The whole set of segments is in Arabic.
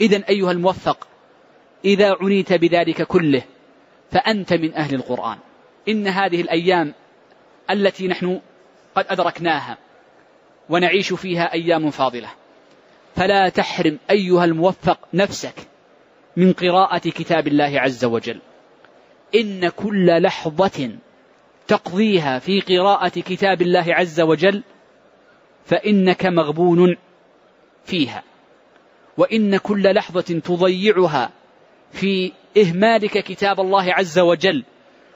إذا أيها الموفق إذا عنيت بذلك كله فأنت من أهل القرآن. إن هذه الأيام التي نحن قد أدركناها ونعيش فيها أيام فاضلة فلا تحرم أيها الموفق نفسك من قراءة كتاب الله عز وجل. إن كل لحظة تقضيها في قراءة كتاب الله عز وجل فإنك مغبون فيها. وإن كل لحظة تضيعها في إهمالك كتاب الله عز وجل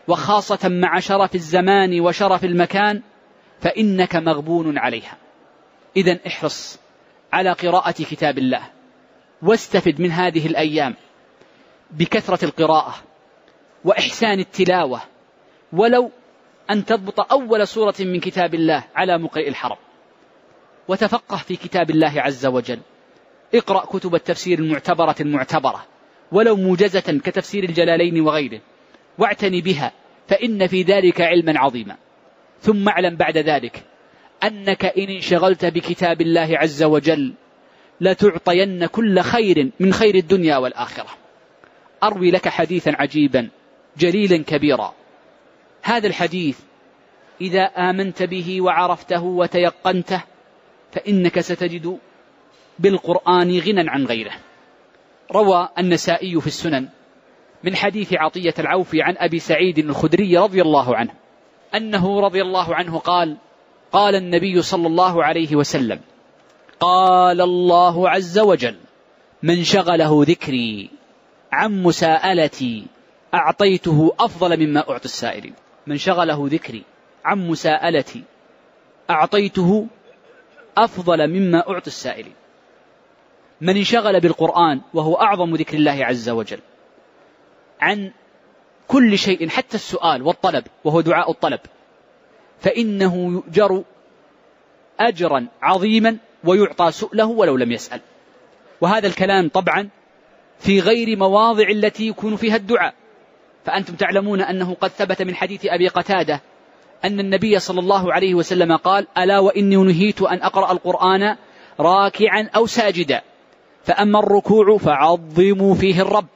وخاصة مع شرف الزمان وشرف المكان فإنك مغبون عليها. إذا احرص على قراءة كتاب الله واستفد من هذه الأيام بكثرة القراءة وإحسان التلاوة ولو أن تضبط أول سورة من كتاب الله على مقرئ الحرم. وتفقه في كتاب الله عز وجل. اقرأ كتب التفسير المعتبرة المعتبرة ولو موجزة كتفسير الجلالين وغيره واعتني بها فإن في ذلك علما عظيما. ثم اعلم بعد ذلك أنك إن انشغلت بكتاب الله عز وجل لتعطين كل خير من خير الدنيا والآخرة. أروي لك حديثا عجيبا جليلا كبيرا. هذا الحديث إذا آمنت به وعرفته وتيقنته فإنك ستجد بالقرآن غنى عن غيره. روى النسائي في السنن من حديث عطية العوفي عن أبي سعيد الخدري رضي الله عنه أنه رضي الله عنه قال قال النبي صلى الله عليه وسلم قال الله عز وجل من شغله ذكري عن مساءلتي أعطيته أفضل مما أعطي السائلين من شغله ذكري عن مساءلتي أعطيته أفضل مما أعطي السائلين من انشغل بالقرآن وهو أعظم ذكر الله عز وجل. عن كل شيء حتى السؤال والطلب وهو دعاء الطلب. فإنه يؤجر أجرا عظيما ويعطى سؤله ولو لم يسأل. وهذا الكلام طبعا في غير مواضع التي يكون فيها الدعاء. فأنتم تعلمون أنه قد ثبت من حديث أبي قتادة أن النبي صلى الله عليه وسلم قال ألا وإني نهيت أن أقرأ القرآن راكعا أو ساجدا. فأما الركوع فعظموا فيه الرب.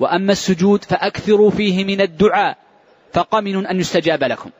وأما السجود فأكثروا فيه من الدعاء. فقمن أن يستجاب لكم.